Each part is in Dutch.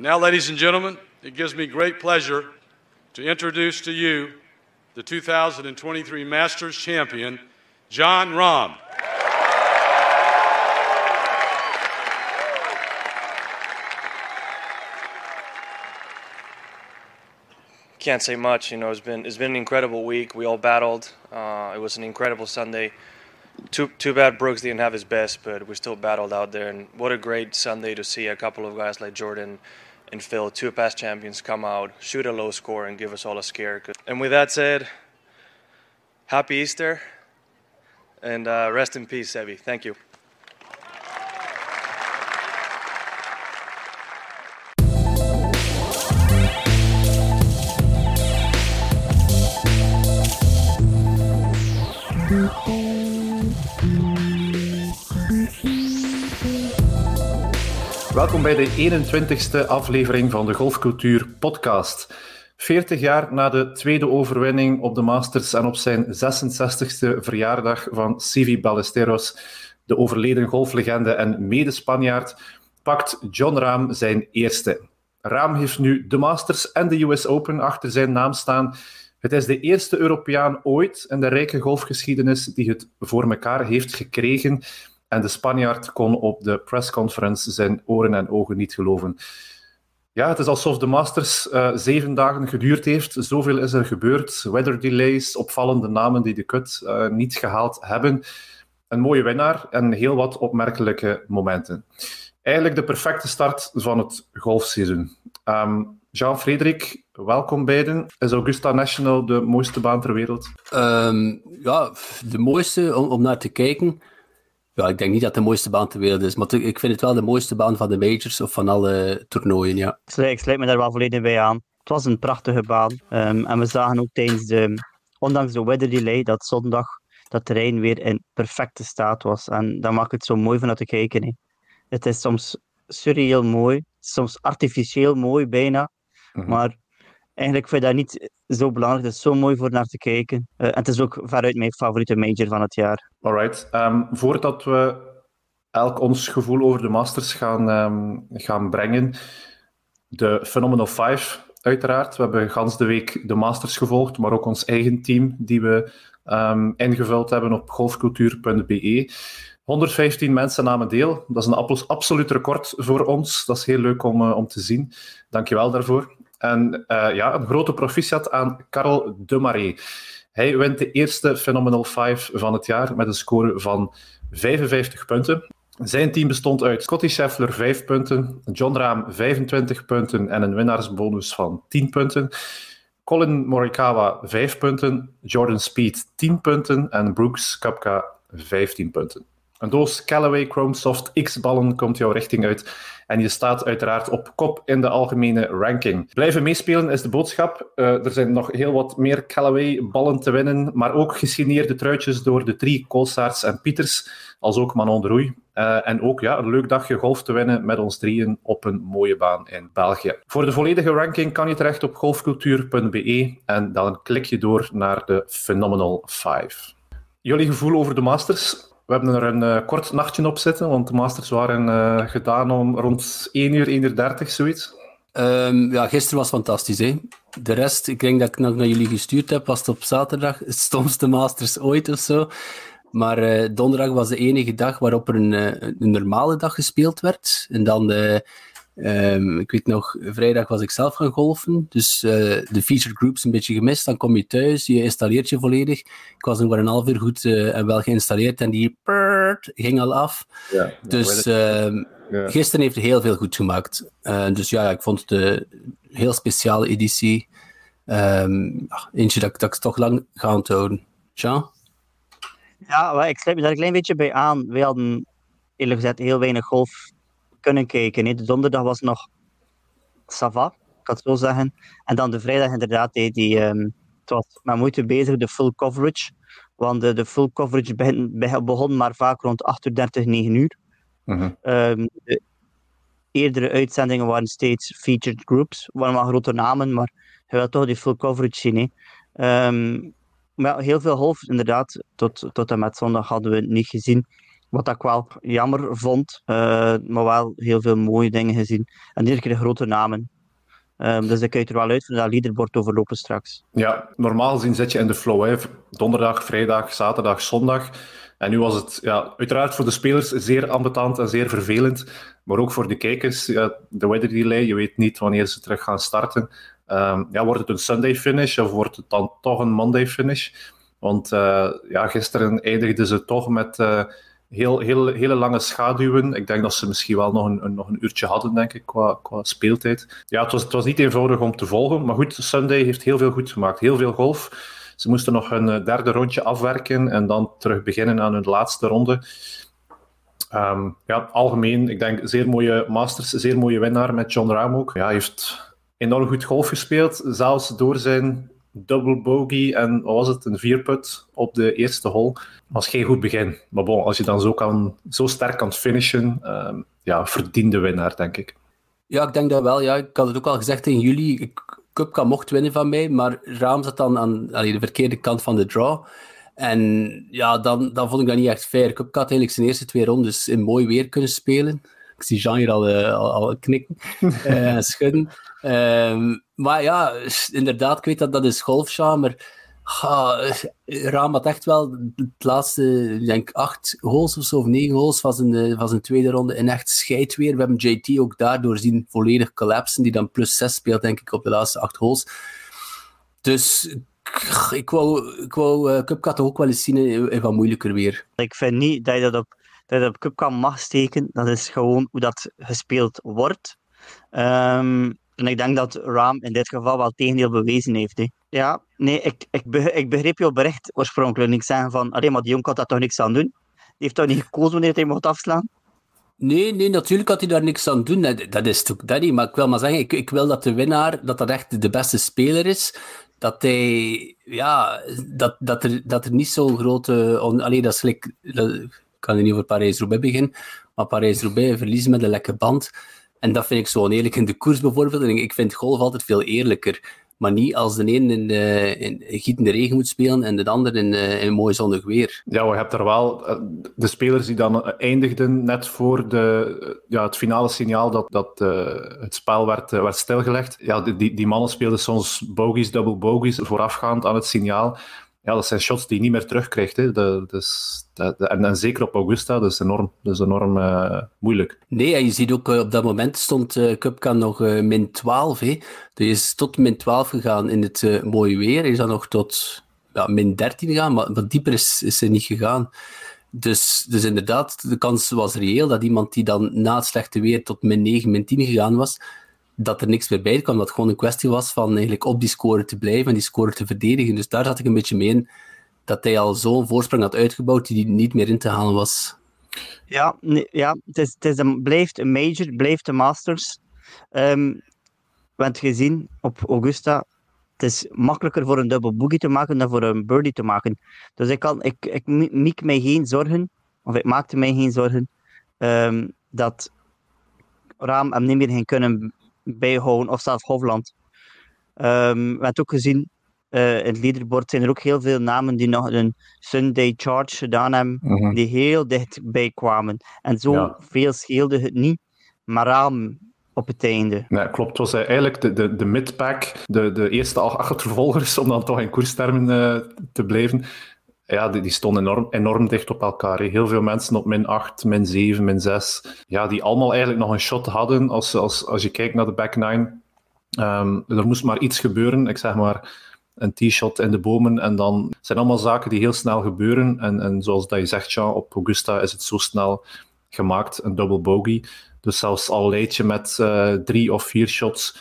And now, ladies and gentlemen, it gives me great pleasure to introduce to you the 2023 Masters champion, John Rahm. Can't say much. You know, it's been it's been an incredible week. We all battled. Uh, it was an incredible Sunday. Too too bad Brooks didn't have his best, but we still battled out there. And what a great Sunday to see a couple of guys like Jordan and Phil, two past champions, come out, shoot a low score, and give us all a scare. And with that said, happy Easter, and uh, rest in peace, Sebi. Thank you. Welkom bij de 21ste aflevering van de Golfcultuur Podcast. 40 jaar na de tweede overwinning op de Masters en op zijn 66ste verjaardag van Sivi Ballesteros, de overleden golflegende en mede-Spanjaard, pakt John Rahm zijn eerste. Rahm heeft nu de Masters en de US Open achter zijn naam staan. Het is de eerste Europeaan ooit in de rijke golfgeschiedenis die het voor elkaar heeft gekregen. En de Spanjaard kon op de pressconference zijn oren en ogen niet geloven. Ja, het is alsof de Masters uh, zeven dagen geduurd heeft. Zoveel is er gebeurd. Weather delays, opvallende namen die de cut uh, niet gehaald hebben. Een mooie winnaar en heel wat opmerkelijke momenten. Eigenlijk de perfecte start van het golfseizoen. Um, Jean-Frederik, welkom beiden. Is Augusta National de mooiste baan ter wereld? Um, ja, de mooiste om naar te kijken. Ja, ik denk niet dat het de mooiste baan ter wereld is, maar ik vind het wel de mooiste baan van de majors of van alle toernooien, ja. Ik sluit me daar wel volledig bij aan. Het was een prachtige baan. Um, en we zagen ook tijdens de, ondanks de weather delay, dat zondag dat terrein weer in perfecte staat was. En dat maakt het zo mooi van het te kijken. Hè. Het is soms surreal mooi, soms artificieel mooi bijna. Mm -hmm. Maar eigenlijk vind ik dat niet zo belangrijk. Het is zo mooi voor naar te kijken. Uh, en het is ook veruit mijn favoriete major van het jaar. Alright. Um, voordat we elk ons gevoel over de Masters gaan, um, gaan brengen, de Phenomenal 5 uiteraard. We hebben gans de week de Masters gevolgd, maar ook ons eigen team die we um, ingevuld hebben op golfcultuur.be. 115 mensen namen deel. Dat is een absoluut record voor ons. Dat is heel leuk om, uh, om te zien. Dankjewel daarvoor. En uh, ja, een grote proficiat aan Karel de Marais. Hij wint de eerste Phenomenal 5 van het jaar met een score van 55 punten. Zijn team bestond uit Scotty Scheffler 5 punten, John Rahm 25 punten en een winnaarsbonus van 10 punten. Colin Morikawa 5 punten, Jordan Speed 10 punten en Brooks Koepka 15 punten. Een doos Callaway Chrome Soft X-ballen komt jouw richting uit en je staat uiteraard op kop in de algemene ranking. Blijven meespelen is de boodschap. Uh, er zijn nog heel wat meer Callaway-ballen te winnen, maar ook gesigneerde truitjes door de drie Koolsaarts en Pieters, als ook Manon de Roei. Uh, en ook ja, een leuk dagje golf te winnen met ons drieën op een mooie baan in België. Voor de volledige ranking kan je terecht op golfcultuur.be en dan klik je door naar de Phenomenal 5. Jullie gevoel over de Masters? We hebben er een uh, kort nachtje op zitten, want de Masters waren uh, gedaan om rond 1 uur, 1 uur 30, zoiets. Um, ja, gisteren was fantastisch. Hè? De rest, ik denk dat ik nog naar jullie gestuurd heb, was op zaterdag. Het stomste Masters ooit of zo. Maar uh, donderdag was de enige dag waarop er een, een normale dag gespeeld werd. En dan Um, ik weet nog, vrijdag was ik zelf gaan golfen. Dus uh, de featured groups een beetje gemist. Dan kom je thuis, je installeert je volledig. Ik was nog maar een half uur goed uh, en wel geïnstalleerd. En die ging al af. Ja, dus ja. gisteren heeft hij heel veel goed gemaakt. Uh, dus ja, ik vond het een heel speciale editie. Um, eentje dat, dat ik toch lang ga onthouden. Jean? Ja, ik sluit me daar een klein beetje bij aan. We hadden eerlijk gezegd heel weinig golf kunnen kijken. De donderdag was nog Sava, ik kan het zo zeggen. En dan de vrijdag inderdaad, die, die, um, het was met moeite bezig, de full coverage. Want de, de full coverage begin, begon maar vaak rond 8.30 9 uur. Uh -huh. um, de eerdere uitzendingen waren steeds featured groups, waren maar grote namen, maar je wilt toch die full coverage zien. Hè. Um, maar heel veel golf, inderdaad, tot, tot en met zondag hadden we het niet gezien. Wat ik wel jammer vond, uh, maar wel heel veel mooie dingen gezien. En iedere keer grote namen. Um, dus ik kan je er wel uit van dat leaderboard overlopen straks. Ja, normaal gezien zit je in de flow. Hè. Donderdag, vrijdag, zaterdag, zondag. En nu was het ja, uiteraard voor de spelers zeer ambetant en zeer vervelend. Maar ook voor de kijkers, ja, de weather delay, je weet niet wanneer ze terug gaan starten. Um, ja, wordt het een Sunday finish of wordt het dan toch een Monday finish? Want uh, ja, gisteren eindigden ze toch met uh, heel, heel, hele lange schaduwen. Ik denk dat ze misschien wel nog een, nog een uurtje hadden, denk ik, qua, qua speeltijd. Ja, het was, het was niet eenvoudig om te volgen. Maar goed, Sunday heeft heel veel goed gemaakt. Heel veel golf. Ze moesten nog hun eh, derde rondje afwerken en dan terug beginnen aan hun laatste ronde. Um, ja, algemeen, ik denk zeer mooie Masters, zeer mooie winnaar met John Rahm ook. Ja, hij heeft enorm goed golf gespeeld, zelfs door zijn double bogey en wat was het, een vierput op de eerste hole. was geen goed begin. Maar bon, als je dan zo, kan, zo sterk kan finishen, um, ja, verdiende winnaar, denk ik. Ja, ik denk dat wel. Ja. Ik had het ook al gezegd in juli. Ik, Cupca mocht winnen van mij, maar Raam zat dan aan de verkeerde kant van de draw. En ja, dan, dan vond ik dat niet echt fair. Cupca had eigenlijk zijn eerste twee rondes in mooi weer kunnen spelen. Ik zie Jean hier al, al, knikken en schudden. Um, maar ja, inderdaad, ik weet dat dat is golf, maar Raam had echt wel het laatste, denk acht holes of zo, negen holes van zijn, van zijn tweede ronde in echt scheidweer. We hebben JT ook daardoor zien volledig collapsen, die dan plus 6 speelt, denk ik, op de laatste acht holes. Dus ik wou, ik wou uh, toch ook wel eens zien in, wat moeilijker weer. Ik vind niet dat je dat op, dat je op Cupca mag steken. Dat is gewoon hoe dat gespeeld wordt. Um, en ik denk dat Raam in dit geval wel tegendeel bewezen heeft. Hè. Ja, nee, ik, ik, be, ik begreep jouw bericht oorspronkelijk. Ik zei van, alleen maar die jongen had daar toch niks aan doen. Die heeft toch niet gekozen wanneer hij mocht afslaan? Nee, nee, natuurlijk had hij daar niks aan doen. Dat is toch dat niet. Maar ik wil maar zeggen, ik, ik wil dat de winnaar, dat dat echt de beste speler is. Dat hij, ja, dat, dat, er, dat er niet zo'n grote... Alleen dat is gelijk... Ik kan er niet over Parijs-Roubaix beginnen, maar Parijs-Roubaix verliezen met een lekke band en dat vind ik zo oneerlijk in de koers bijvoorbeeld. Ik vind golf altijd veel eerlijker. Maar niet als de een in, uh, in gietende regen moet spelen en de ander in, in mooi zonnig weer. Ja, je hebt er wel uh, de spelers die dan eindigden net voor de, ja, het finale signaal dat, dat het spel werd, werd stilgelegd. Ja, die, die mannen speelden soms bogies, double bogies voorafgaand aan het signaal ja, dat zijn shots die je niet meer terugkrijgt. Hè. De, dus, en, zeker op Augusta, dat is enorm, dat is enorm uh, moeilijk. Nee, en je ziet ook, uh, op dat moment stond uh, nog min 12. Hè. Hij is tot min 12 gegaan in het mooie weer. Is dan nog tot ja, min 13 gegaan, maar wat dieper is, is hij niet gegaan. Dus, dus inderdaad, de kans was reëel dat iemand die dan na het slechte weer tot min 9, min 10 gegaan was, dat er niks meer bij kwam. Dat het gewoon een kwestie was van eigenlijk op die score te blijven en die score te verdedigen. Dus daar zat ik een beetje mee in dat hij al zo'n voorsprong had uitgebouwd die niet meer in te halen was. Ja, ja het, is, het is een, blijft een major, blijft een Masters. Um, we hebben gezien op Augusta, het is makkelijker voor een double boogie te maken dan voor een birdie te maken. Dus ik, kan, ik, ik maak mij geen zorgen, of ik maakte mij geen zorgen, um, dat Raam hem niet meer ging kunnen bijhouden, of zelfs Hofland. Um, we hebben het ook gezien, uh, in het leaderboard zijn er ook heel veel namen die nog een Sunday Charge gedaan hebben, mm-hmm. die heel dichtbij kwamen. En zo ja. veel scheelde het niet, maar aan op het einde. Nee, klopt. Het was eigenlijk de, de, de midpack, de, de eerste achtervolgers, om dan toch in koerstermen uh, te blijven. Ja, die, die stonden enorm, enorm dicht op elkaar. Heel veel mensen op min 8, min 7, min 6. Ja, die allemaal eigenlijk nog een shot hadden. Als, als, als je kijkt naar de back nine. Um, er moest maar iets gebeuren. Ik zeg maar een t-shot in de bomen. En dan zijn allemaal zaken die heel snel gebeuren. En, en zoals dat je zegt, Jean, op Augusta is het zo snel gemaakt, een double bogey. Dus zelfs al leid je met uh, drie of vier shots,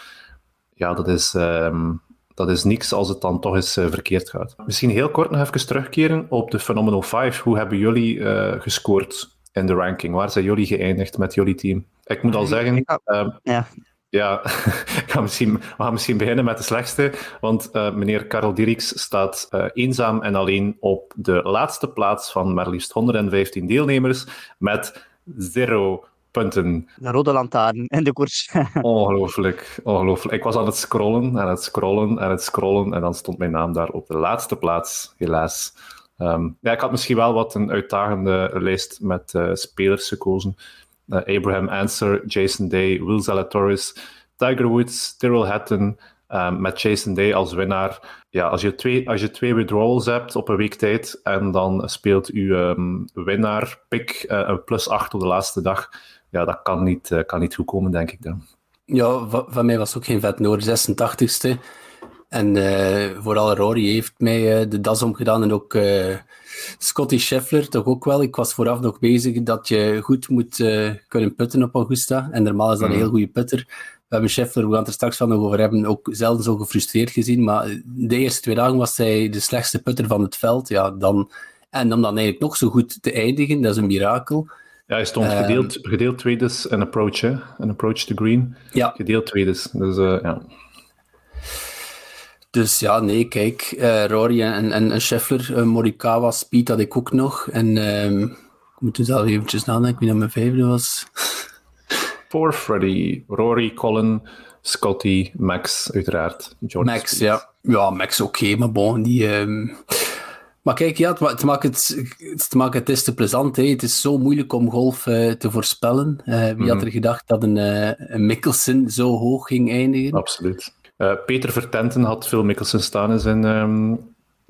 ja, dat is, um, dat is niks als het dan toch eens uh, verkeerd gaat. Misschien heel kort nog even terugkeren op de Phenomenal 5. Hoe hebben jullie uh, gescoord in de ranking? Waar zijn jullie geëindigd met jullie team? Ik moet al zeggen, uh, ja. Ja, ik ga misschien, we gaan misschien beginnen met de slechtste. Want uh, meneer Karel Dierks staat uh, eenzaam en alleen op de laatste plaats van maar liefst 115 deelnemers met zero punten. De rode lantaarn in de koers. ongelooflijk, ongelooflijk. Ik was aan het scrollen en het scrollen en het scrollen en dan stond mijn naam daar op de laatste plaats, helaas. Ehm, ja, ik had misschien wel wat een uitdagende lijst met uh, spelers gekozen. Uh, Abraham Answer, Jason Day, Will Zalatoris, Tiger Woods, Tyrrell Hatton, um, met Jason Day als winnaar. Ja, als je, twee, als je twee withdrawals hebt op een week tijd en dan speelt uw um, winnaar pick uh, een plus 8 op de laatste dag, ja, dat kan niet, kan niet goed komen, denk ik dan. Ja, van mij was ook geen vet noord, 86ste. En uh, vooral Rory heeft mij uh, de das omgedaan en ook uh, Scotty Scheffler toch ook wel. Ik was vooraf nog bezig dat je goed moet kunnen putten op Augusta. En normaal is dat een heel goede putter. We hebben Scheffler, we gaan het er straks wel nog over hebben, ook zelden zo gefrustreerd gezien. Maar de eerste twee dagen was hij de slechtste putter van het veld. Ja, dan, en om dan eigenlijk nog zo goed te eindigen, dat is een mirakel. Ja, hij stond gedeeld, um, gedeeld tweede een approach, hè? Een approach to green. Ja. Gedeeld tweede. Dus ja. Dus ja, nee, kijk, uh, Rory en, en, en Scheffler, uh, Morikawa, Speed had ik ook nog. En um, ik moet dus zelf eventjes nadenken wie dat mijn vijfde was. Voor Freddy, Rory, Colin, Scotty, Max, uiteraard. Jordan Max, Speed. ja. Ja, Max oké, okay, maar bon, die... Um... Maar kijk, ja, het, het, maakt het, het maakt het is te plezant. Hè. Het is zo moeilijk om golf uh, te voorspellen. wie mm -hmm. had er gedacht dat een, een Mickelson zo hoog ging eindigen? Absoluut. Uh, Peter Vertenten had Phil Mickelson staan in zijn um,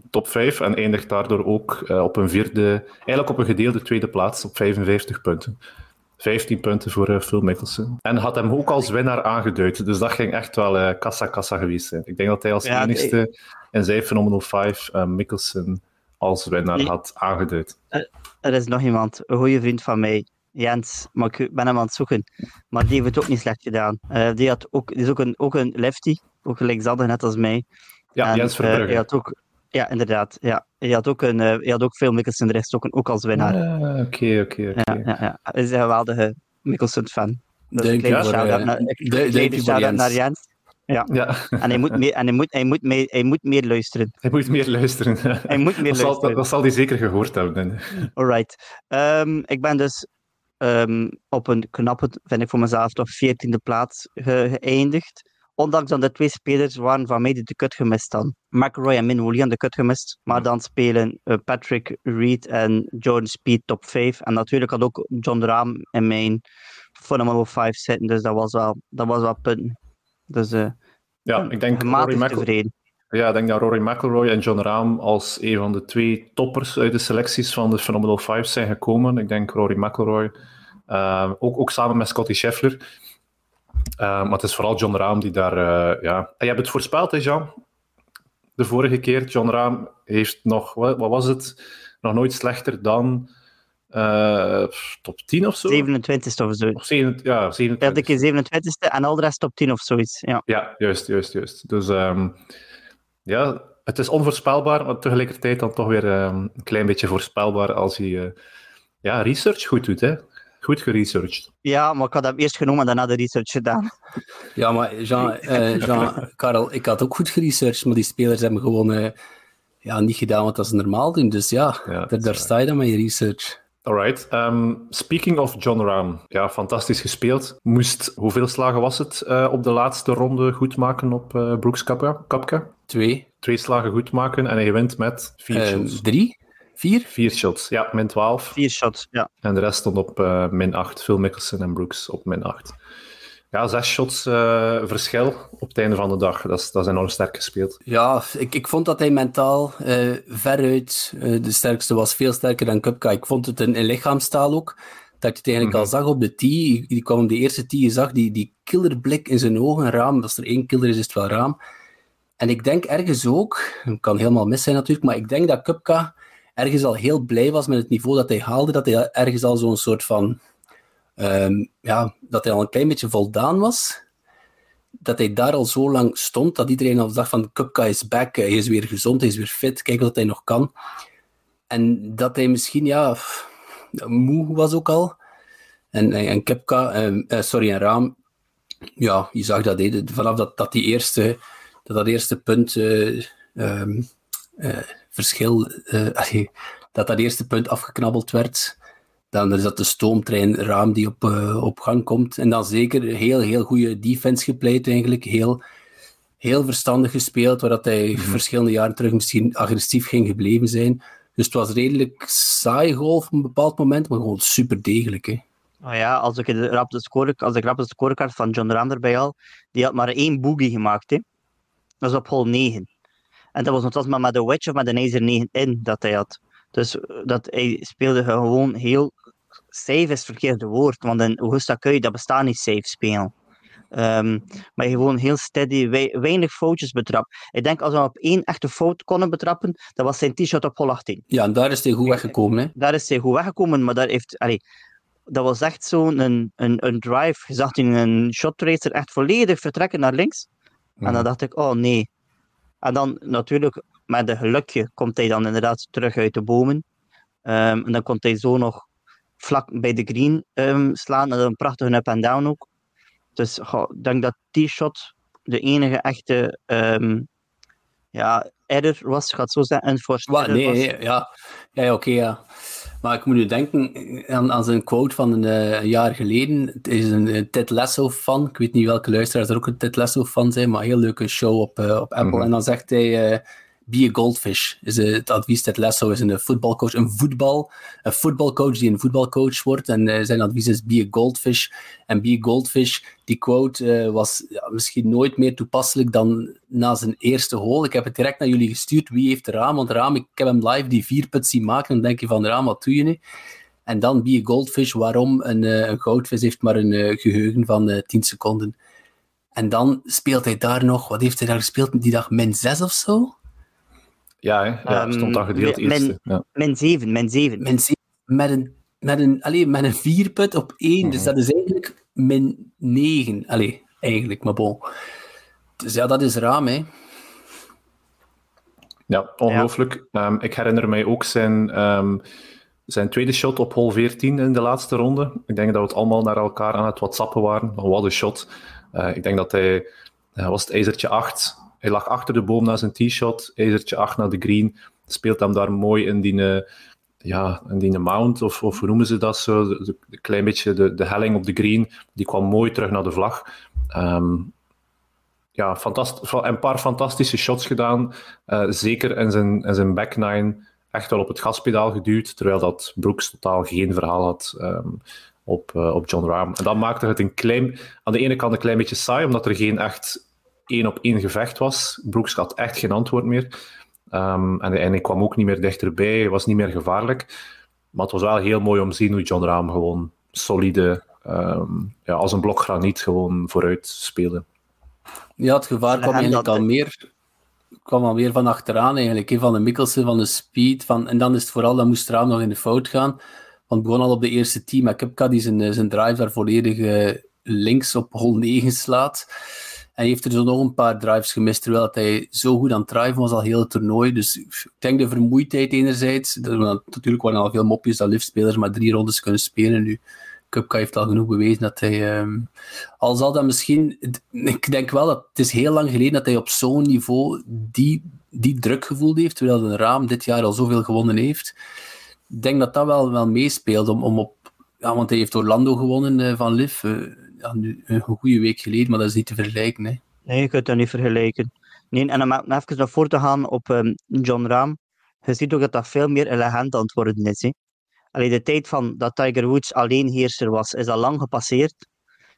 top 5 en eindigt daardoor ook uh, op een vierde, eigenlijk op een gedeelde tweede plaats op 55 punten. 15 punten voor uh, Phil Mickelson. En had hem ook als winnaar aangeduid. Dus dat ging echt wel kassa-kassa geweest zijn. Ik denk dat hij als ja, enigste nee. in zijn Phenomenal 5 Mickelson als winnaar nee. had aangeduid. Er is nog iemand, een goede vriend van mij, Jens, maar ik ben hem aan het zoeken. Maar die heeft het ook niet slecht gedaan. Uh, die, had ook, die is ook een, ook een lefty, ook gelijk Zadder, net als mij. Ja, en, Jens Verbrugge. Uh, hij had ook, ja, inderdaad. Ja. Hij, had ook een, uh, hij had ook veel Mikkelsen de rest ook, ook als winnaar. Ah, oké, oké, oké. Ja, ja, ja. Hij is een geweldige Mikkelsen-fan. Dus een kleine shout-out naar, naar Jens. Ja. ja. En, hij moet, meer, en hij, moet, hij, moet meer, hij moet meer luisteren. Hij moet meer luisteren. Hij moet meer dat luisteren. Zal, dat, zal hij zeker gehoord hebben. Alright. Um, ik ben dus um, op een knappe, vind ik voor mezelf, toch veertiende plaats ge geëindigd. Ondanks dat de twee spelers waren van mij die de kut gemist hadden. McRoy en Min de kut gemist. Maar dan spelen uh, Patrick Reed en Jordan Speed top 5. En natuurlijk had ook John Rahm in mijn Phenomenal 5 zitten. Dus dat was wel, dat was wel punten. Dus uh, ja, ik denk Rory tevreden. Ja, ik denk dat Rory McIlroy en John Rahm als een van de twee toppers uit de selecties van de Phenomenal 5 zijn gekomen. Ik denk Rory McIlroy, uh, ook, ook samen met Scotty Scheffler. Uh, maar het is vooral John Rahm die daar... Uh, ja. En je hebt het voorspeld, hè, Jean? De vorige keer. John Rahm heeft nog... Wat, wat was het? Nog nooit slechter dan... top 10 of zo? 27ste of zo. Of 7, ja, 27. Ja, keer 27ste en al de rest top 10 of zoiets. Ja, ja juist, juist, juist. Dus... Um, ja, het is onvoorspelbaar, maar tegelijkertijd dan toch weer um, een klein beetje voorspelbaar als je uh, ja, research goed doet. Hè? Goed geresearched. Ja, maar ik had hem eerst genomen en daarna de research gedaan. Ja, maar Jean, uh, Jean Karel, ik had ook goed geresearched, maar die spelers hebben gewoon uh, ja, niet gedaan wat ze normaal doen. Dus ja, ja daar, daar sta je dan met je research. Alright. Um, speaking of John Rahm. Ja, fantastisch gespeeld. Moest, hoeveel slagen was het uh, op de laatste ronde goed maken op uh, Brooks Kapka? Twee. Twee slagen goed maken en hij wint met vier uh, shots. Drie? Vier? Vier shots, ja, min 12. Vier shots, ja. En de rest stond op uh, min 8. Phil Mickelson en Brooks op min 8. Ja, zes shots uh, verschil op het einde van de dag. Dat is, dat is enorm sterk gespeeld. Ja, ik, ik vond dat hij mentaal uh, veruit uh, de sterkste was. Veel sterker dan Kupka. Ik vond het in, in lichaamstaal ook. Dat je het eigenlijk mm -hmm. al zag op de tee. Die kwam de eerste tee. Je zag die, die killerblik in zijn ogen. Raam. Als er één killer is, is het wel raam. En ik denk ergens ook, het kan helemaal mis zijn natuurlijk, maar ik denk dat Kupka ergens al heel blij was met het niveau dat hij haalde. Dat hij ergens al zo'n soort van Um, ja, dat hij al een klein beetje voldaan was. Dat hij daar al zo lang stond, dat iedereen al dacht van Kupka is back, hij is weer gezond, hij is weer fit, kijk wat hij nog kan. En dat hij misschien, ja, moe was ook al. En, en, en um, uh, sorry, en Raam, ja, je zag dat, vanaf dat, dat die eerste, dat, dat eerste punt um, uh, verschil, dat dat eerste punt afgeknabbeld werd, dan is dat de stoomtrein Raam die op, uh, op gang komt. En dan zeker heel, heel goede defense gepleit eigenlijk. Heel, heel verstandig gespeeld, waar dat hij mm -hmm. verschillende jaren terug misschien agressief ging gebleven zijn. Dus het was redelijk saai golf op een bepaald moment, maar gewoon super degelijk. Hè. Oh ja, als ik de rap de score, als ik rap de scorekaart van John Ram erbij al, die had maar één boogie gemaakt. Hè. Dat was op hole 9. En dat was nog maar met de wedge of met een ijzer 9 in dat hij had. Dus dat hij speelde gewoon heel safe is het verkeerde woord, want in Augusta kun je dat bestaat niet safe spelen. Um, maar gewoon heel steady, weinig foutjes betrapt. Ik denk als we op één echte fout konden betrappen, dat was zijn t-shirt op hol 18. Ja, en daar is hij goed weggekomen. Hè? Daar is hij goed weggekomen, maar daar heeft, allee, dat was echt zo'n een, een, een drive. Je zag in een shot racer echt volledig vertrekken naar links. En dan mhm. dacht ik, oh nee. En dan natuurlijk, met een gelukje, komt hij dan inderdaad terug uit de bomen. Um, en dan kon hij zo nog vlak bij de green um, slaan. En dan een prachtige up-and-down ook. Dus ik denk dat die shot de enige echte um, ja, error was, gaat zo zeggen, enforced Wat, nee, nee, ja, ja oké, ja. Maar ik moet nu denken aan, aan zijn quote van een uh, jaar geleden. Het is een, Ted Lasso-fan. Ik weet niet welke luisteraars er ook een Ted Lasso-fan zijn, maar een heel leuke show op, uh, op Apple. Mm -hmm. En dan zegt hij... Be a goldfish. Is het advies dat Lesso is een voetbalcoach, een voetbal, een voetbalcoach die een voetbalcoach wordt. En uh, zijn advies is be a goldfish. En be a goldfish, die quote uh, was misschien nooit meer toepasselijk dan na zijn eerste hole. Ik heb het direct naar jullie gestuurd. Wie heeft raam? Want raam, ik heb hem live die vier puts zien maken. Dan denk je van raam, wat doe je nu? En dan be a goldfish. Waarom? Een, uh, een goudvis heeft maar een geheugen van 10 seconden. En dan speelt hij daar nog, wat heeft hij daar gespeeld die dag? Min 6 of zo? Ja, hè? ja stond dan gedeeld um, eerste. Ja. Min 7, min 7. Min 7 met een, met een, allee, met een vierput op 1, mm -hmm. dus mhm. dat is eigenlijk min 9. Allee, eigenlijk, maar bon. Dus ja, dat is raam, hè. Ja, ongelooflijk. Ja. Um, ik herinner mij ook zijn, um, zijn tweede shot op hole 14 in de laatste ronde. Ik denk dat we het allemaal naar elkaar aan het whatsappen waren. Wat een shot. Uh, ik denk dat hij, uh, was het ijzertje 8, hij lag achter de boom naar zijn t-shot, ijzertje 8 naar de green, speelt hem daar mooi in die, uh, ja, in die mount, of, of hoe noemen ze dat zo, een klein beetje de, de helling op de green, die kwam mooi terug naar de vlag. Um, ja, een paar fantastische shots gedaan, uh, zeker in zijn, in zijn back nine, echt wel op het gaspedaal geduwd, terwijl dat Brooks totaal geen verhaal had um, op, uh, op John Rahm. En dat maakte het een klein, aan de ene kant een klein beetje saai, omdat er geen echt één op één gevecht was. Brooks had echt geen antwoord meer. Um, en, en hij kwam ook niet meer dichterbij, was niet meer gevaarlijk. Maar het was wel heel mooi om te zien hoe John Rahm gewoon solide, um, ja, als een blok graniet, gewoon vooruit speelde. Ja, het gevaar kwam eigenlijk al meer, kwam al meer van achteraan, eigenlijk. Van de Mikkelsen, van de speed. Van, en dan is het vooral, dan moest Raam nog in de fout gaan. Want het begon al op de eerste team. Maar Kepka die zijn, zijn drive daar volledig uh, links op hol 9 slaat. Hij heeft er zo nog een paar drives gemist, terwijl hij zo goed aan het driven was al heel het toernooi. Dus ik denk de vermoeidheid enerzijds. natuurlijk waren al veel mopjes dat liftspelers maar drie rondes kunnen spelen nu. Cupka heeft al genoeg bewezen dat hij... Um, al zal dat misschien... Ik denk wel dat het is heel lang geleden dat hij op zo'n niveau die, die druk gevoeld heeft, terwijl een raam dit jaar al zoveel gewonnen heeft. Ik denk dat dat wel, wel meespeelt om, om op... Ja, want hij heeft Orlando gewonnen uh, van Liv. Ja, nu, een goede week geleden, maar dat is niet te vergelijken. Hè. Nee, je kunt dat niet vergelijken. Nee, en om even naar voor te gaan op um, John Rahm, je ziet ook dat dat veel meer elegant aan het worden is. Hè. Allee, de tijd van dat Tiger Woods alleen heerser was, is al lang gepasseerd.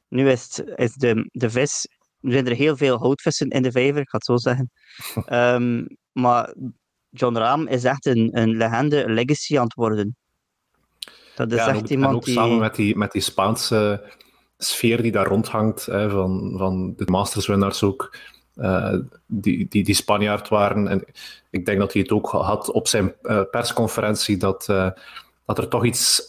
Nu is, het, is de, de vis... Nu zijn er heel veel houtvissen in de vijver, ik ga het zo zeggen. um, maar John Rahm is echt een, een legende, een legacy aan het worden. Dat is ja, echt ook, iemand en ook die... samen met die, met die Spaanse sfeer die daar rondhangt, hè, van, van de Masters-winnaars ook, uh, die, die, die Spanjaard waren. En ik denk dat hij het ook had op zijn uh, persconferentie, dat, uh, dat er toch iets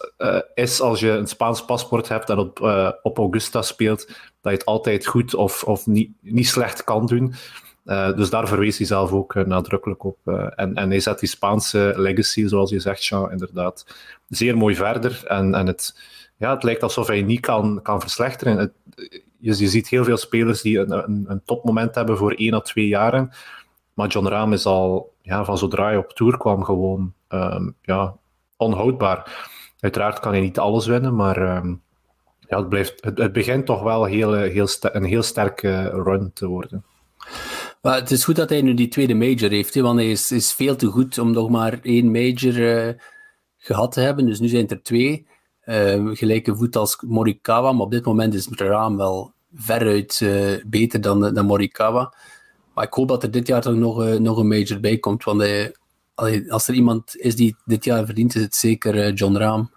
is als je een Spaans paspoort hebt en op, op Augusta speelt, dat je het altijd goed of, of niet, niet slecht kan doen. dus daar verwees hij zelf ook nadrukkelijk op. en, en hij zet die Spaanse legacy, zoals je zegt, Jean, inderdaad, zeer mooi verder. En, en het, ja, het lijkt alsof hij niet kan, kan verslechteren. Het, je, je, ziet heel veel spelers die een, een, een, topmoment hebben voor één of twee jaren. Maar John Rahm is al, ja, van zodra hij op tour kwam, gewoon um, ja, onhoudbaar. Uiteraard kan hij niet alles winnen, maar um, ja, het, blijft, het, begint toch wel heel, heel een heel sterke run te worden. Maar het is goed dat hij nu die tweede major heeft, want hij is, is veel te goed om nog maar één major eh, gehad te hebben. Dus nu zijn het er twee. Uh, gelijke voet als Morikawa, maar op dit moment is Raam wel veruit uh, beter dan, dan Morikawa. Maar ik hoop dat er dit jaar toch nog, uh, nog een major bij komt, want als er iemand is die dit jaar verdient, is het zeker John Raam.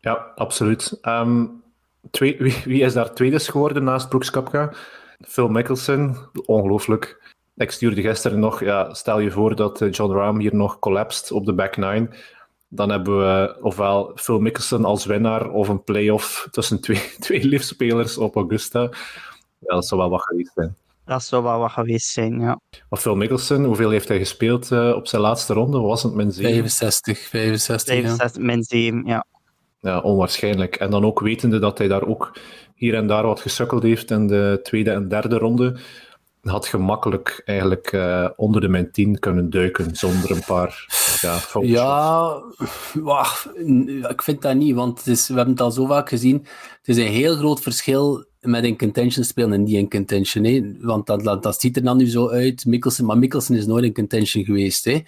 Ja, absoluut. Um, twee, wie, wie, is daar tweede geworden naast Brooks Kapka? Phil Mickelson, ongelooflijk. Ik stuurde gisteren nog, ja, stel je voor dat John Rahm hier nog collapsed op de back nine dan hebben we ofwel Phil Mickelson als winnaar of een playoff tussen twee, twee liftspelers op Augusta. Ja, dat zou wel wat geweest zijn. Dat zou wel wat geweest zijn, ja. Maar Phil Mickelson, hoeveel heeft hij gespeeld uh, op zijn laatste ronde? Was het min 7? 65, 65, 65 ja. min 7, ja. Ja, onwaarschijnlijk. En dan ook wetende dat hij daar ook hier en daar wat gesukkeld heeft in de tweede en derde ronde had gemakkelijk eigenlijk uh, onder de min 10 kunnen duiken zonder een paar ja, foutjes. Ja, wacht, ik vind dat niet, want het is, we hebben het al zo vaak gezien. Het is een heel groot verschil met in contention spelen en niet in contention. Hè? Want dat, dat, dat, ziet er dan nu zo uit. Mikkelsen, maar Mikkelsen is nooit in contention geweest. Hè?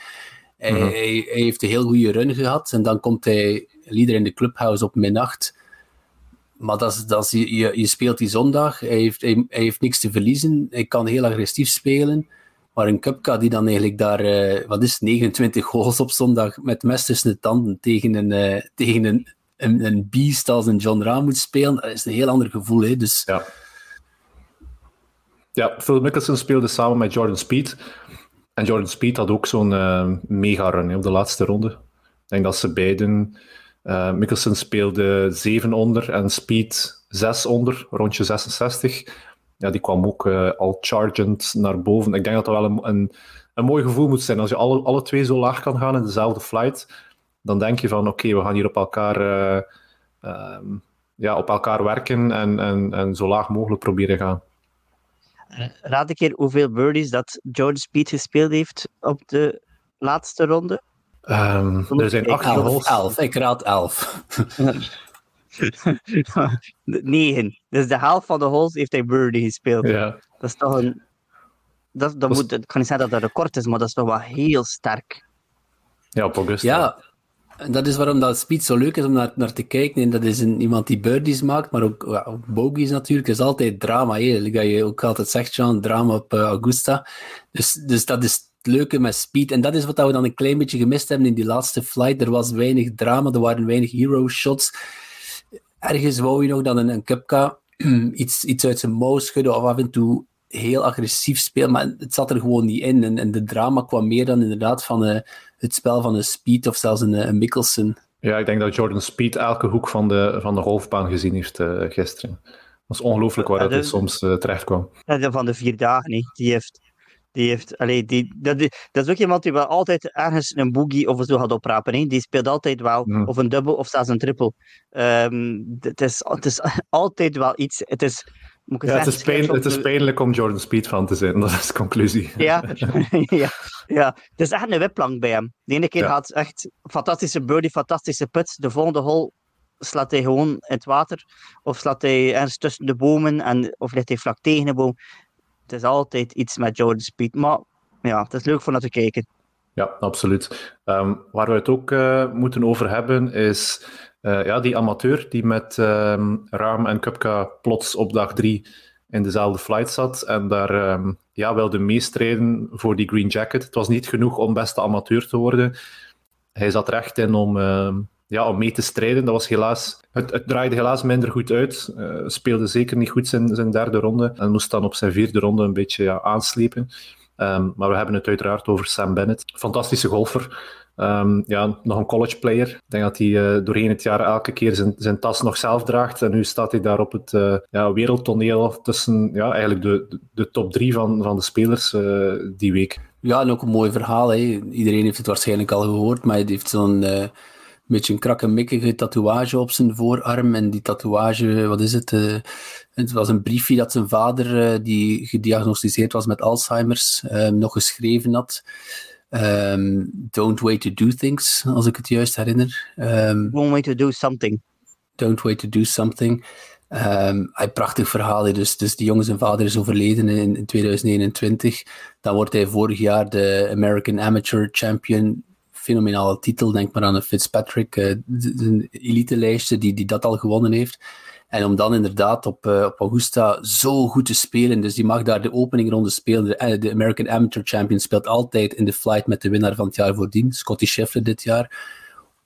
Hij, mm -hmm. hij, hij, heeft een heel goede run gehad en dan komt hij leader in de clubhouse op 8 maar dat is, dat je, je speelt die zondag, hij heeft, hij, heeft niks te verliezen, hij kan heel agressief spelen. Maar een Cupka die dan eigenlijk daar, uh, wat is 29 goals op zondag met mes tussen de tanden tegen een, uh, tegen een, een, een beast als een John Rahm moet spelen, dat is een heel ander gevoel. Hè? Dus... Ja. ja, Phil Mickelson speelde samen met Jordan Speed. En Jordan Speed had ook zo'n uh, mega run op de laatste ronde. Ik denk dat ze beiden uh, Mikkelsen speelde 7 onder en Speed 6 onder, rondje 66. Ja, die kwam ook uh, al chargend naar boven. Ik denk dat dat wel een, een, een, mooi gevoel moet zijn. Als je alle, alle twee zo laag kan gaan in dezelfde flight, dan denk je van oké, we gaan hier op elkaar, uh, um, ja, op elkaar werken en, en, en zo laag mogelijk proberen gaan. Raad een keer hoeveel birdies dat George Speed gespeeld heeft op de laatste ronde? Um, er zijn acht elf, ik raad elf. Negen. Dus de helft van de holes heeft hij birdie gespeeld. Ja. Dat is toch een... Dat, dat moet, ik kan niet zeggen dat dat een record is, maar dat is toch wel heel sterk. Ja, op Augusta. Ja, en dat is waarom dat Speed zo leuk is om naar, naar te kijken. En dat is een, iemand die birdies maakt, maar ook ja, bogies natuurlijk. Het is altijd drama. Hè. Dat je ook altijd zegt, Jean, drama op uh, Augusta. Dus, dus dat is leuke met Speed. En dat is wat we dan een klein beetje gemist hebben in die laatste flight. Er was weinig drama, er waren weinig hero shots. Ergens wou je nog dan een, een Cupca iets, iets uit zijn mouw schudden of af en toe heel agressief spelen, maar het zat er gewoon niet in. En, en de drama kwam meer dan inderdaad van uh, het spel van een Speed of zelfs een, een Mickelson. Ja, ik denk dat Jordan Speed elke hoek van de, van de golfbaan gezien heeft uh, gisteren. Dat is ongelooflijk waar ja, de, hij soms uh, terecht kwam. Ja, van de vier dagen, nee. die heeft die heeft, allee, die, dat, dat is ook iemand die wel altijd ergens een boogie of zo gaat oprapen. Hè. Die speelt altijd wel, of een dubbel of zelfs een triple. Ehm, het, is, het is altijd wel iets. Het is, moet ik Ja, het, is pijn, het is pijnlijk om Jordan Speed van te zijn, dat is de conclusie. Ja, ja, ja, het is echt een wipplank bij hem. De ene keer Ja. gaat echt fantastische birdie, fantastische put. De volgende hole slaat hij gewoon in het water. Of slaat hij ergens tussen de bomen. En, of ligt hij vlak tegen de boom. Het is altijd iets met Jordan Speed. Maar ja, het is leuk voor naar te kijken. Ja, absoluut. Ehm, waar we het ook eh, moeten over hebben is eh, ja, die amateur die met ehm Raam en Kupka plots op dag drie in dezelfde flight zat en daar ehm, ja, wilde meestrijden voor die green jacket. Het was niet genoeg om beste amateur te worden. Hij zat er echt in om, ja, om mee te strijden. Dat was helaas, het, het draaide helaas minder goed uit. Eh, speelde zeker niet goed zijn, zijn derde ronde en moest dan op zijn vierde ronde een beetje ja, aanslepen. Ehm, maar we hebben het uiteraard over Sam Bennett. Fantastische golfer. Ehm, ja, nog een college player. Ik denk dat hij eh, doorheen het jaar elke keer zijn, zijn tas nog zelf draagt. En nu staat hij daar op het eh, ja, wereldtoneel tussen ja, eigenlijk de, de, top drie van, van de spelers die week. Ja, en ook een mooi verhaal. Hè. Iedereen heeft het waarschijnlijk al gehoord, maar hij heeft zo'n beetje een krakkemikkige tatoeage op zijn voorarm. En die tatoeage, wat is het? eh, het was een briefje dat zijn vader, eh, die gediagnosticeerd was met Alzheimer's, eh, nog geschreven had. Ehm, don't wait to do things, als ik het juist herinner. Ehm, One way to do something. Don't wait to do something. Um, prachtig verhaal. Dus, dus die jongen zijn vader is overleden in, in 2021. Dan wordt hij vorig jaar de American Amateur Champion. Fenomenale titel. Denk maar aan de Fitzpatrick, uh, de, elite-lijstje die, die dat al gewonnen heeft. En om dan inderdaad op, uh, op Augusta zo goed te spelen. Dus die mag daar de openingronde spelen. De, de, American Amateur Champion speelt altijd in de flight met de winnaar van het jaar voordien, Scotty Scheffler dit jaar.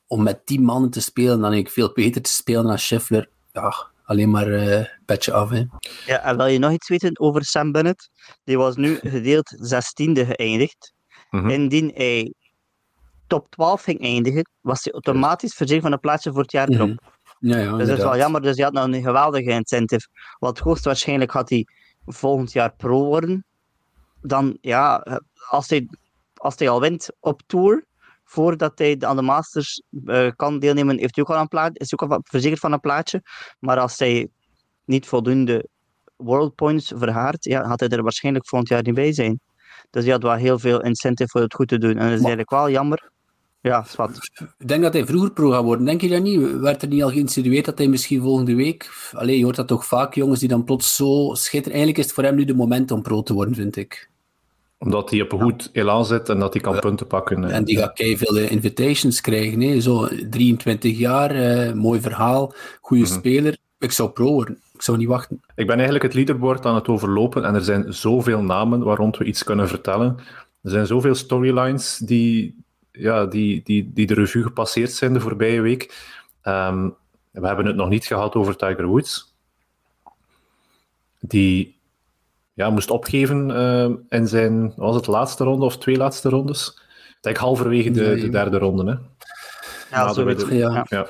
Om met die mannen te spelen, dan ik veel beter te spelen dan Scheffler. Ja, alleen maar uh, petje af. Hè. Ja, en wil je nog iets weten over Sam Bennett? Die was nu gedeeld 16e geëindigd. Mm Indien hij top 12 ging eindigen, was hij automatisch verzekerd van een plaatsje voor het jaar erop. Mm Ja, ja, dus dat is wel jammer. Dus hij had nog een geweldige incentive. Want hoogstwaarschijnlijk gaat hij volgend jaar pro worden. Dan, ja, als hij, als hij al wint op tour, voordat hij aan de Masters uh, kan deelnemen, heeft hij ook al een plaat, is hij ook al verzekerd van een plaatje. Maar als hij niet voldoende World Points verhaart, ja, gaat hij er waarschijnlijk volgend jaar niet bij zijn. Dus hij had wel heel veel incentive voor het goed te doen. En dat is eigenlijk wel jammer. Ja, zwart. Ik denk dat hij vroeger pro gaat worden. Denk je dat niet? Werd er niet al geïnsinueerd dat hij misschien volgende week... Allee, je hoort dat toch vaak, jongens die dan plots zo schitteren. Eigenlijk is het voor hem nu de moment om pro te worden, vind ik omdat hij op een goed elan zit en dat hij kan punten pakken. En die gaat veel invitations krijgen. Hè. Zo 23 jaar, eh, mooi verhaal, goede mm -hmm. speler. Ik zou pro worden. Ik zou niet wachten. Ik ben eigenlijk het leaderboard aan het overlopen en er zijn zoveel namen waarom we iets kunnen vertellen. Er zijn zoveel storylines die, ja, die, die, die de revue gepasseerd zijn de voorbije week. Um, we hebben het nog niet gehad over Tiger Woods. Die ja, moest opgeven uh, in zijn, was het laatste ronde of twee laatste rondes? Ik denk halverwege de, de derde ronde. Hè. Ja, zo weet de, ja. ja.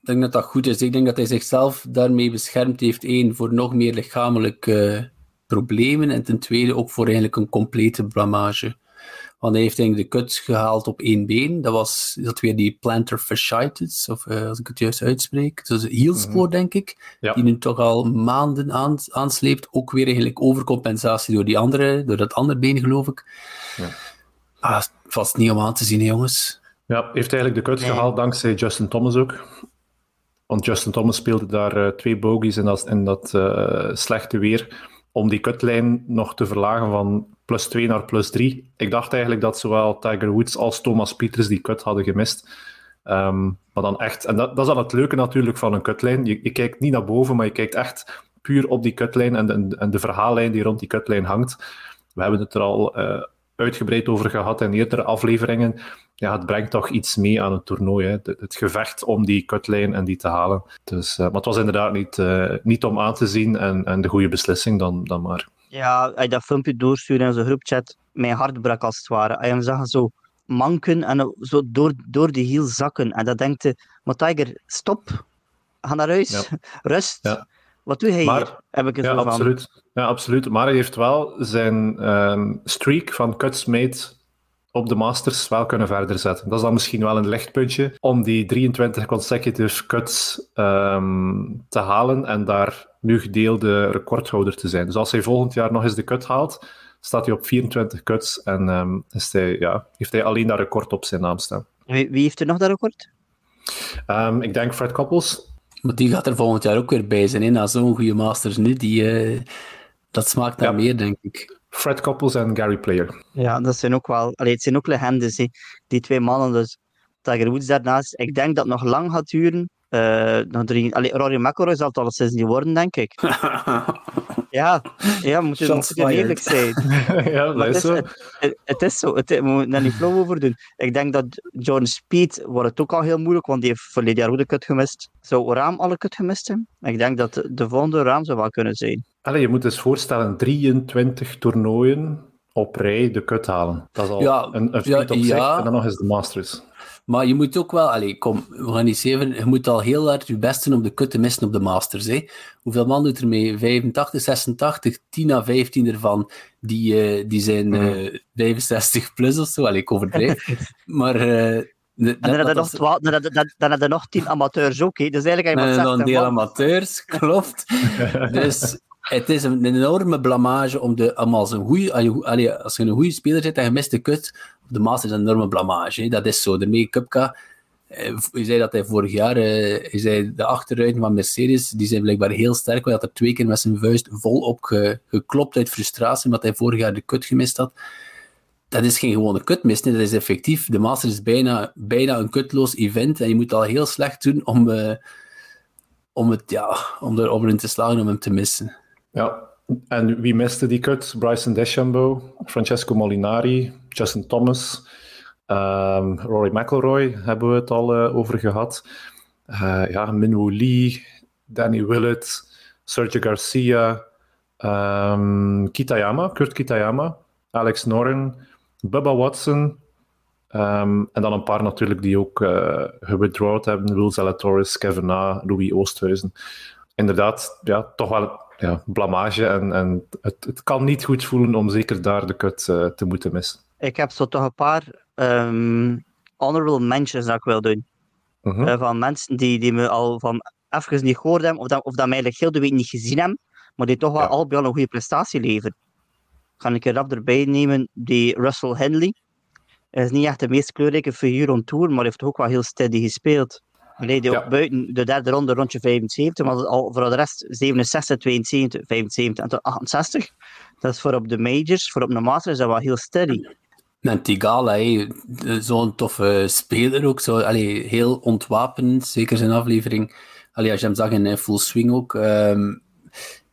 Ik denk dat dat goed is. Ik denk dat hij zichzelf daarmee beschermd heeft. één, voor nog meer lichamelijke uh, problemen. En ten tweede ook voor eigenlijk een complete blamage. Want hij heeft eigenlijk de kut gehaald op één been. Dat was dat weer die plantar fasciitis, of uh, als ik het juist uitspreek. Dus hielspoor, mm -hmm. denk ik. Ja. Die nu toch al maanden aan, aansleept. Ook weer eigenlijk overcompensatie door, die andere, door dat andere been, geloof ik. Ja. Ah, vast niet om aan te zien, jongens. Ja, heeft eigenlijk de kut nee. gehaald dankzij Justin Thomas ook. Want Justin Thomas speelde daar uh, twee bogies in dat, in dat uh, slechte weer. Om die kutlijn nog te verlagen van plus 2 naar plus 3. Ik dacht eigenlijk dat zowel Tiger Woods als Thomas Pieters die cut hadden gemist. Um, maar dan echt, en dat, dat is dan het leuke natuurlijk van een kutlijn. Je, je, kijkt niet naar boven, maar je kijkt echt puur op die kutlijn en de, en de verhaallijn die rond die kutlijn hangt. We hebben het er al uh, uitgebreid over gehad in eerdere afleveringen. Ja, het brengt toch iets mee aan het toernooi. Hè. Het, gevecht om die kutlijn en die te halen. Dus, uh, maar het was inderdaad niet, uh, niet om aan te zien en, en de goede beslissing dan, dan maar. Ja, hij dat filmpje doorstuurde in zijn groepchat, mijn hart brak als het ware. Hij hem zag zo manken en zo door, door die hiel zakken. En dat denkte, maar Tiger, stop. Ga naar huis. Ja. Rust. Ja. Wat doe hij maar, hier? Heb ik het ja, van. absoluut. ja, absoluut. Maar hij heeft wel zijn um, streak van cuts made op de Masters wel kunnen verder zetten. Dat is dan misschien wel een lichtpuntje om die 23 consecutive cuts um, te halen en daar nu gedeelde recordhouder te zijn. Dus als hij volgend jaar nog eens de cut haalt, staat hij op 24 cuts en um, is hij, ja, heeft hij alleen dat record op zijn naam staan. Wie, wie heeft er nog dat record? Um, ik denk Fred Couples. Maar die gaat er volgend jaar ook weer bij zijn, hè? na zo'n goede Masters nu. Die, uh, dat smaakt naar ja. meer, denk ik. Fred Couples en Gary Player. Ja, dat zijn ook wel... Allee, het zijn ook legendes, hè. die twee mannen. Dus Tiger Woods daarnaast. Ik denk dat het nog lang gaat duren. Uh, nog drie... Allee, Rory McIlroy zal het alleszins niet worden, denk ik. ja, ja, moet je, moet eerlijk zijn. ja, dat is zo. Het, het, het, is zo. Het, we moeten daar niet flauw over doen. Ik denk dat John Speed wordt het ook al heel moeilijk, want die heeft verleden jaar ook de kut gemist. Zou Raam alle kut gemist hebben? Ik denk dat de volgende Raam zou wel kunnen zijn. Allee, je moet eens voorstellen, 23 toernooien op rij de kut halen. Dat is al ja, een, een ja, op zich. ja. En dan nog eens de Masters. Maar je moet ook wel, allez, kom, we gaan niet zeven, je moet al heel hard je best doen om de kut te missen op de Masters. Hè. Hoeveel man doet er mee? 85, 86, 10 à 15 ervan, die, uh, die zijn uh, 65 plus of zo. Allee, ik overdrijf. maar... Uh, en dan heb je nog, twaalf, dan, dan, dan heb je nog tien amateurs ook. Hè. Dus eigenlijk dan heb je nog een deel amateurs, klopt. dus het is een enorme blamage om de, als, als je een goede speler zit en je mist de kut, de Masters is een enorme blamage. Hè. Dat is zo. De make Cupca, je zei dat hij vorig jaar, uh, zei de achterruiten van Mercedes, die zijn blijkbaar heel sterk. Hij had er twee keer met zijn vuist volop ge, geklopt uit frustratie, omdat hij vorig jaar de kut gemist had. Dat is geen gewone kutmis, dat is effectief. De Master is bijna, bijna een kutloos event en je moet al heel slecht doen om, uh, om, het, ja, om, er, om te slagen om hem te missen. Ja, en wie miste die kut? Bryson DeChambeau, Francesco Molinari, Justin Thomas, um, Rory McIlroy hebben we het al uh, over gehad. Uh, ja, Minwoo Lee, Danny Willett, Sergio Garcia, um, Kitayama, Kurt Kitayama, Alex Noren, Bubba Watson, um, en dan een paar natuurlijk die ook uh, gewithdrawd hebben. Will Zalatoris, Kevin Na, Louis Oosthuizen. Inderdaad, ja, toch wel ja, blamage. En, en het, het kan niet goed voelen om zeker daar de kut uh, te moeten missen. Ik heb zo toch een paar um, honorable mentions dat ik wil doen. Uh -huh. uh, van mensen die, die me al van even niet gehoord hebben, of dat, of dat mij eigenlijk heel de week niet gezien hebben, maar die toch wel ja. al bij al een goede prestatie leveren. Ga ik er rap erbij nemen, die Russell Henley. Hij is niet echt de meest kleurrijke figuur on tour, maar heeft ook wel heel steady gespeeld. Nee, die ja. buiten de derde ronde rondje 75, maar al voor de rest 67, 72, 75 en tot 68. Dat is voor op de majors, voor op de masters, is dat wel heel steady. En Tigala, zo'n toffe speler ook, zo, allee, heel ontwapenend, zeker zijn aflevering. Allee, als je hem zag in full swing ook. Um,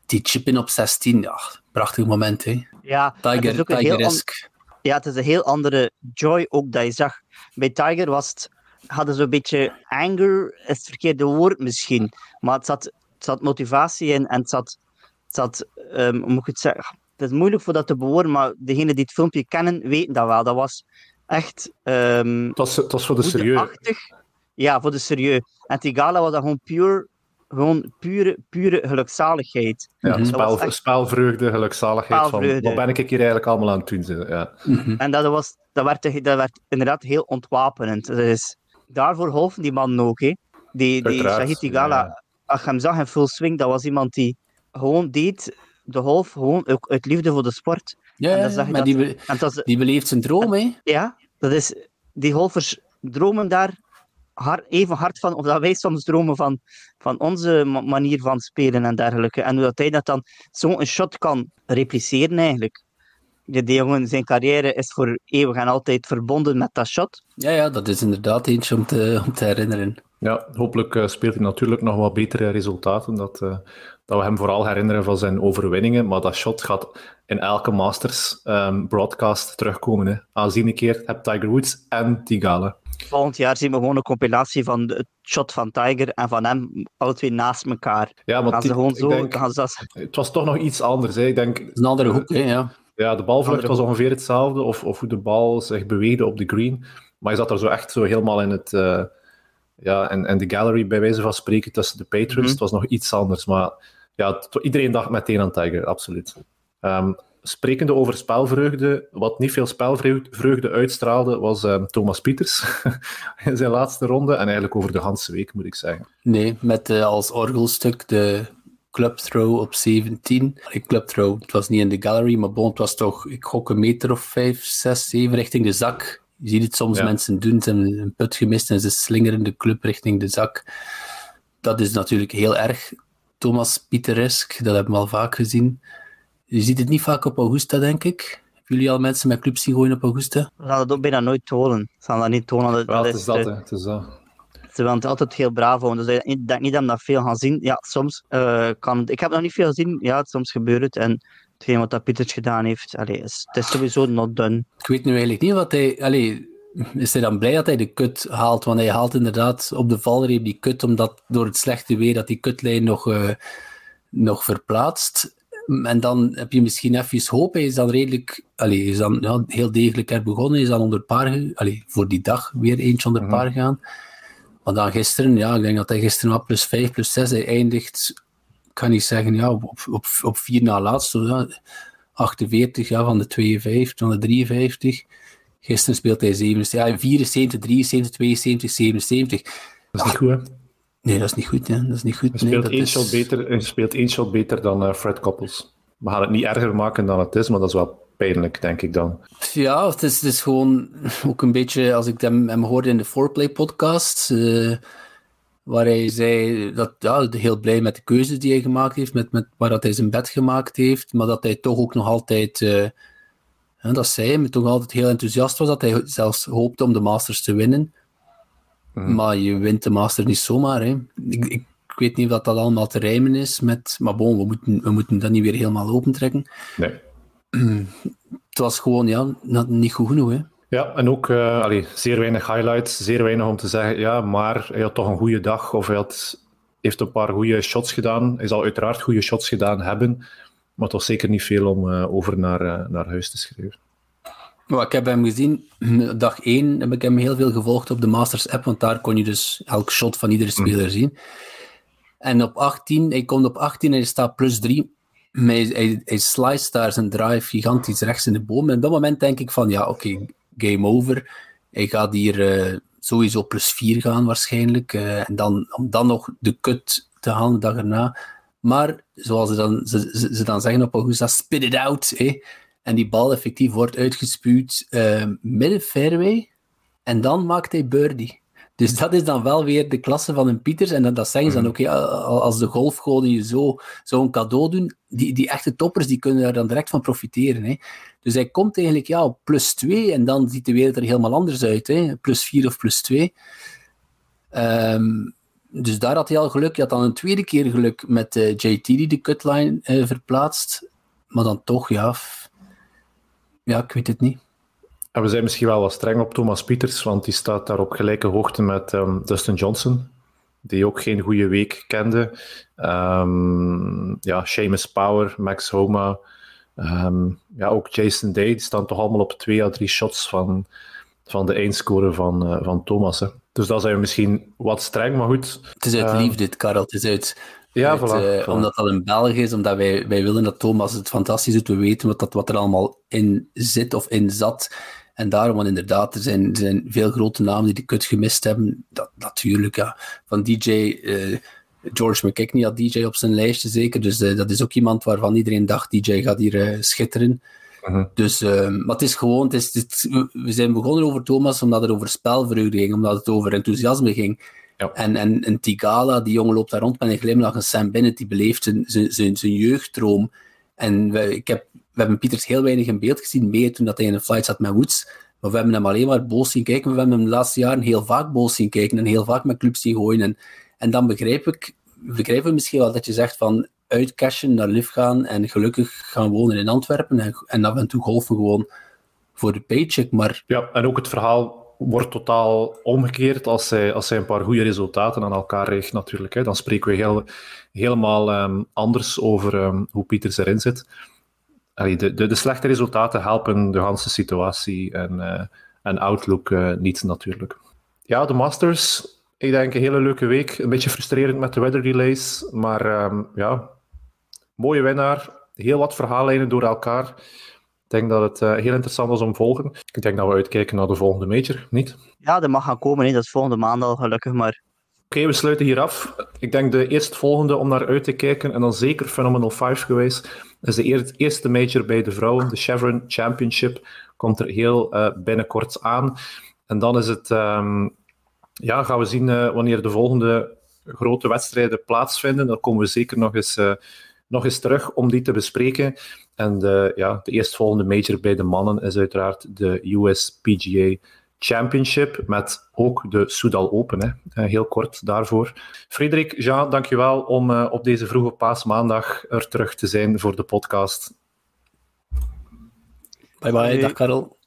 die chip in op 16, ja, prachtig moment. Hè. Ja, Tiger, Tiger-esque. Ja, het is een heel andere joy ook dat je zag. Bij Tiger was het hadden zo'n beetje anger, is het verkeerde woord misschien, maar het zat, het zat motivatie in en het zat, het zat um, hoe moet ik het zeggen? Het is moeilijk voor dat te bewoorden, maar degenen die het filmpje kennen, weten dat wel. Dat was echt... Um, het, was, het was voor de serieus. Ja, voor de serieus. En Tigala was dat gewoon puur gewoon pure, pure gelukzaligheid. Ja, spel, echt... spelvreugde, gelukzaligheid. Spelvreugde. Van, wat ben ik hier eigenlijk allemaal aan het doen? Ja. Mm-hmm. En dat, was, dat, werd, dat werd inderdaad heel ontwapenend. Dus daarvoor hoofden die man ook. Hè. Die, die Shahid Tigala, ja. als je hem zag in full swing, dat was iemand die gewoon deed de half gewoon ook uit liefde voor de sport. Ja, en dan maar dat, die, be was, die beleeft zijn droom, hè? Ja, dat is, die golfers dromen daar hard, even hard van, of dat wij soms dromen van, van onze manier van spelen en dergelijke. En hoe dat hij dat dan zo'n shot kan repliceren, eigenlijk. De jongen, zijn carrière is voor eeuwig en altijd verbonden met dat shot. Ja, ja dat is inderdaad eentje om te, om te herinneren. Ja, hopelijk uh, speelt hij natuurlijk nog wat betere resultaten. Dat, uh, dat we hem vooral herinneren van zijn overwinningen. Maar dat shot gaat in elke Masters um, broadcast terugkomen. Hè. Aanzienlijk keer heb Tiger Woods en Tigala. Volgend jaar zien we gewoon een compilatie van het shot van Tiger en van hem, alle twee naast elkaar. Ja, maar gaan ze gewoon zo, denk, gaan ze dat... Het was toch nog iets anders. Hè. Ik denk, een andere hoek, hè, ja. Ja, de balvlucht was ongeveer hetzelfde, of, of hoe de bal zich beweegde op de green. Maar je zat er zo echt zo helemaal in het... Uh, ja, en, en de gallery, bij wijze van spreken, tussen de patrons. Mm -hmm. Het was nog iets anders, maar ja, iedereen dacht meteen aan Tiger, absoluut. Um, sprekende over spelvreugde, wat niet veel spelvreugde uitstraalde, was um, Thomas Pieters in zijn laatste ronde. En eigenlijk over de hele week, moet ik zeggen. Nee, met uh, als orgelstuk de club throw op 17. Ik club throw, het was niet in de gallery, maar bon, het was toch, ik gok een meter of 5, 6, 7 richting de zak. Je ziet het soms ja. mensen doen, ze hebben een put gemist en ze slingeren de club richting de zak. Dat is natuurlijk heel erg Thomas Pieteresk, dat hebben we al vaak gezien. Je ziet het niet vaak op Augusta, denk ik. Hebben jullie al mensen met clubs zien gooien op Augusta? We gaan dat ook bijna nooit tonen. Ze gaan dat niet tonen. Dat, dat het is dat, hè. Het is dat. Het altijd heel braaf houden. Dus ik denk niet dat we dat veel gaan zien. Ja, soms uh, kan het. Ik heb nog niet veel gezien. Ja, soms gebeurt het. En hetgeen wat dat Pieters gedaan heeft, allee, is, het is sowieso not done. Ik weet nu eigenlijk niet wat hij... Allee, is hij dan blij dat hij de kut haalt? Want hij haalt inderdaad op de valreep die kut, omdat door het slechte weer dat die kutlijn nog, uh, nog verplaatst. En dan heb je misschien even hoop. Hij is dan redelijk, allee, is dan ja, heel degelijk er begonnen. Is dan onder paar, allee, voor die dag weer eentje onder paar gaan. Maar dan gisteren, ja, ik denk dat hij gisteren wat plus 5, plus 6, hij eindigt, kan ik zeggen, ja, op, op, op 4 na laatste, ja, 48 ja, van de 52, van de 53. Gisteren speelt hij 77, ja, 74, 73, 72, 77. Dat is niet goed, hè? Nee, dat is niet goed. Hè. Dat is niet goed. Hij speelt, nee, één, is... shot beter, hij speelt één shot beter dan uh, Fred Couples. We gaan het niet erger maken dan het is, maar dat is wel pijnlijk, denk ik dan. Ja, het is, het is gewoon ook een beetje, als ik hem, hem hoorde in de Foreplay podcast, uh, waar hij zei dat ja, heel blij met de keuzes die hij gemaakt heeft, met, met waar dat hij zijn bed gemaakt heeft, maar dat hij toch ook nog altijd, uh, dat zei hij, toch altijd heel enthousiast was, dat hij zelfs hoopte om de Masters te winnen. Mm. Maar je wint de Masters niet zomaar. Hè. Ik, ik, ik weet niet of dat, dat allemaal te rijmen is met. Maar bon, we moeten, we moeten dat niet weer helemaal opentrekken. Nee. Het was gewoon ja, niet goed genoeg. Hè. Ja, en ook uh, allee, zeer weinig highlights, zeer weinig om te zeggen, ja, maar hij had toch een goede dag of hij had, heeft een paar goede shots gedaan. Hij zal uiteraard goede shots gedaan hebben, maar toch zeker niet veel om uh, over naar, uh, naar huis te schrijven. Maar ik heb hem gezien, dag 1 heb ik hem heel veel gevolgd op de Masters app, want daar kon je dus elk shot van iedere speler mm. zien. En op 18, hij komt op 18 en hij staat plus 3. Hij, hij, sliced daar zijn drive gigantisch rechts in de boom. En op dat moment denk ik van, ja, oké, game over. Hij gaat hier uh, sowieso plus 4 gaan waarschijnlijk. Uh, en dan, om dan nog de cut te halen de dag erna. Maar, zoals ze dan, ze, ze dan zeggen op Augusta, spit it out. Eh? En die bal effectief wordt uitgespuwd uh, midden fairway. En dan maakt hij birdie. Dus dat is dan wel weer de klasse van een Pieters. En dat, dat zeggen ze dan ook, als de golfgoden je zo zo'n cadeau doen, die, die echte toppers die kunnen daar dan direct van profiteren. Hè. Dus hij komt eigenlijk ja, op plus 2 en dan ziet de wereld er helemaal anders uit. Hè. Plus 4 of plus 2. Um, ehm, dus daar had hij al geluk. Je had dan een tweede keer geluk met uh, JT die de cutline uh, verplaatst. Maar dan toch, ja, ja, ik weet het niet. En we zijn misschien wel wat streng op Thomas Pieters, want die staat daar op gelijke hoogte met um, Dustin Johnson, die ook geen goede week kende. Um, ja, Seamus Power, Max Homa, um, ja, ook Jason Day, die staan toch allemaal op twee à drie shots van, van de eindscore van, uh, van Thomas. Hè. Dus dat zijn we misschien wat streng, maar goed. Het is uit liefde, Karel. Het is uit... Ja, uit, voilà, uh, voilà. Omdat dat een Belg is, omdat wij, wij willen dat Thomas het fantastisch doet. We weten wat, dat, wat er allemaal in zit of in zat. En daarom, want inderdaad, er zijn, er zijn veel grote namen die de kut gemist hebben. Dat, natuurlijk, ja. Van DJ, uh, George McKechnie had DJ op zijn lijstje zeker. Dus uh, dat is ook iemand waarvan iedereen dacht, DJ gaat hier uh, schitteren. Mhm. Dus, maar het is gewoon, het is, het, we zijn begonnen over Thomas omdat het over spelvreugde ging, omdat het over enthousiasme ging. Ja. En, en, en Tigala, die jongen loopt daar rond met een glimlach. En Sam Bennett, die beleeft zijn, zijn, zijn, zijn. En we, ik heb we hebben Pieters heel weinig in beeld gezien, meer toen dat hij in een flight zat met Woods. Maar we hebben hem alleen maar boos zien kijken. We hebben hem de laatste jaren heel vaak boos zien kijken en heel vaak met clubs zien gooien. En, en dan begrijp ik, begrijpen misschien wel dat je zegt van uitcashen, naar Liv gaan en gelukkig gaan wonen in Antwerpen en, en af en toe golfen gewoon voor de paycheck. Maar... Ja, en ook het verhaal wordt totaal omgekeerd als zij, als zij een paar goede resultaten aan elkaar richt natuurlijk. Hè. Dan spreken we heel, helemaal um, anders over um, hoe Pieters erin zit. De, de, slechte resultaten helpen de hele situatie en, uh, en outlook uh, niet natuurlijk. Ja, de Masters, ik denk een hele leuke week. Een beetje frustrerend met de weather delays, maar um, ja, mooie winnaar. Heel wat verhaallijnen door elkaar. Ik denk dat het uh, heel interessant was om te volgen. Ik denk dat we uitkijken naar de volgende major, niet? Ja, dat mag gaan komen. Hè. Dat is volgende maand al gelukkig, maar Oké, we sluiten hier af. Ik denk de eerstvolgende om naar uit te kijken, en dan zeker Phenomenal 5 geweest, is de eerste major bij de vrouwen, de Chevron Championship. Komt er heel uh, binnenkort aan. En dan is het, um, ja, gaan we zien uh, wanneer de volgende grote wedstrijden plaatsvinden. Dan komen we zeker nog eens, uh, nog eens terug om die te bespreken. En ja, de eerstvolgende major bij de mannen is uiteraard de US PGA Championship, met ook de Soudal Open. Hè. Uh, heel kort daarvoor. Frederik, Jean, dankjewel om uh, op deze vroege paasmaandag er terug te zijn voor de podcast. Bye bye, hey. dag Karel.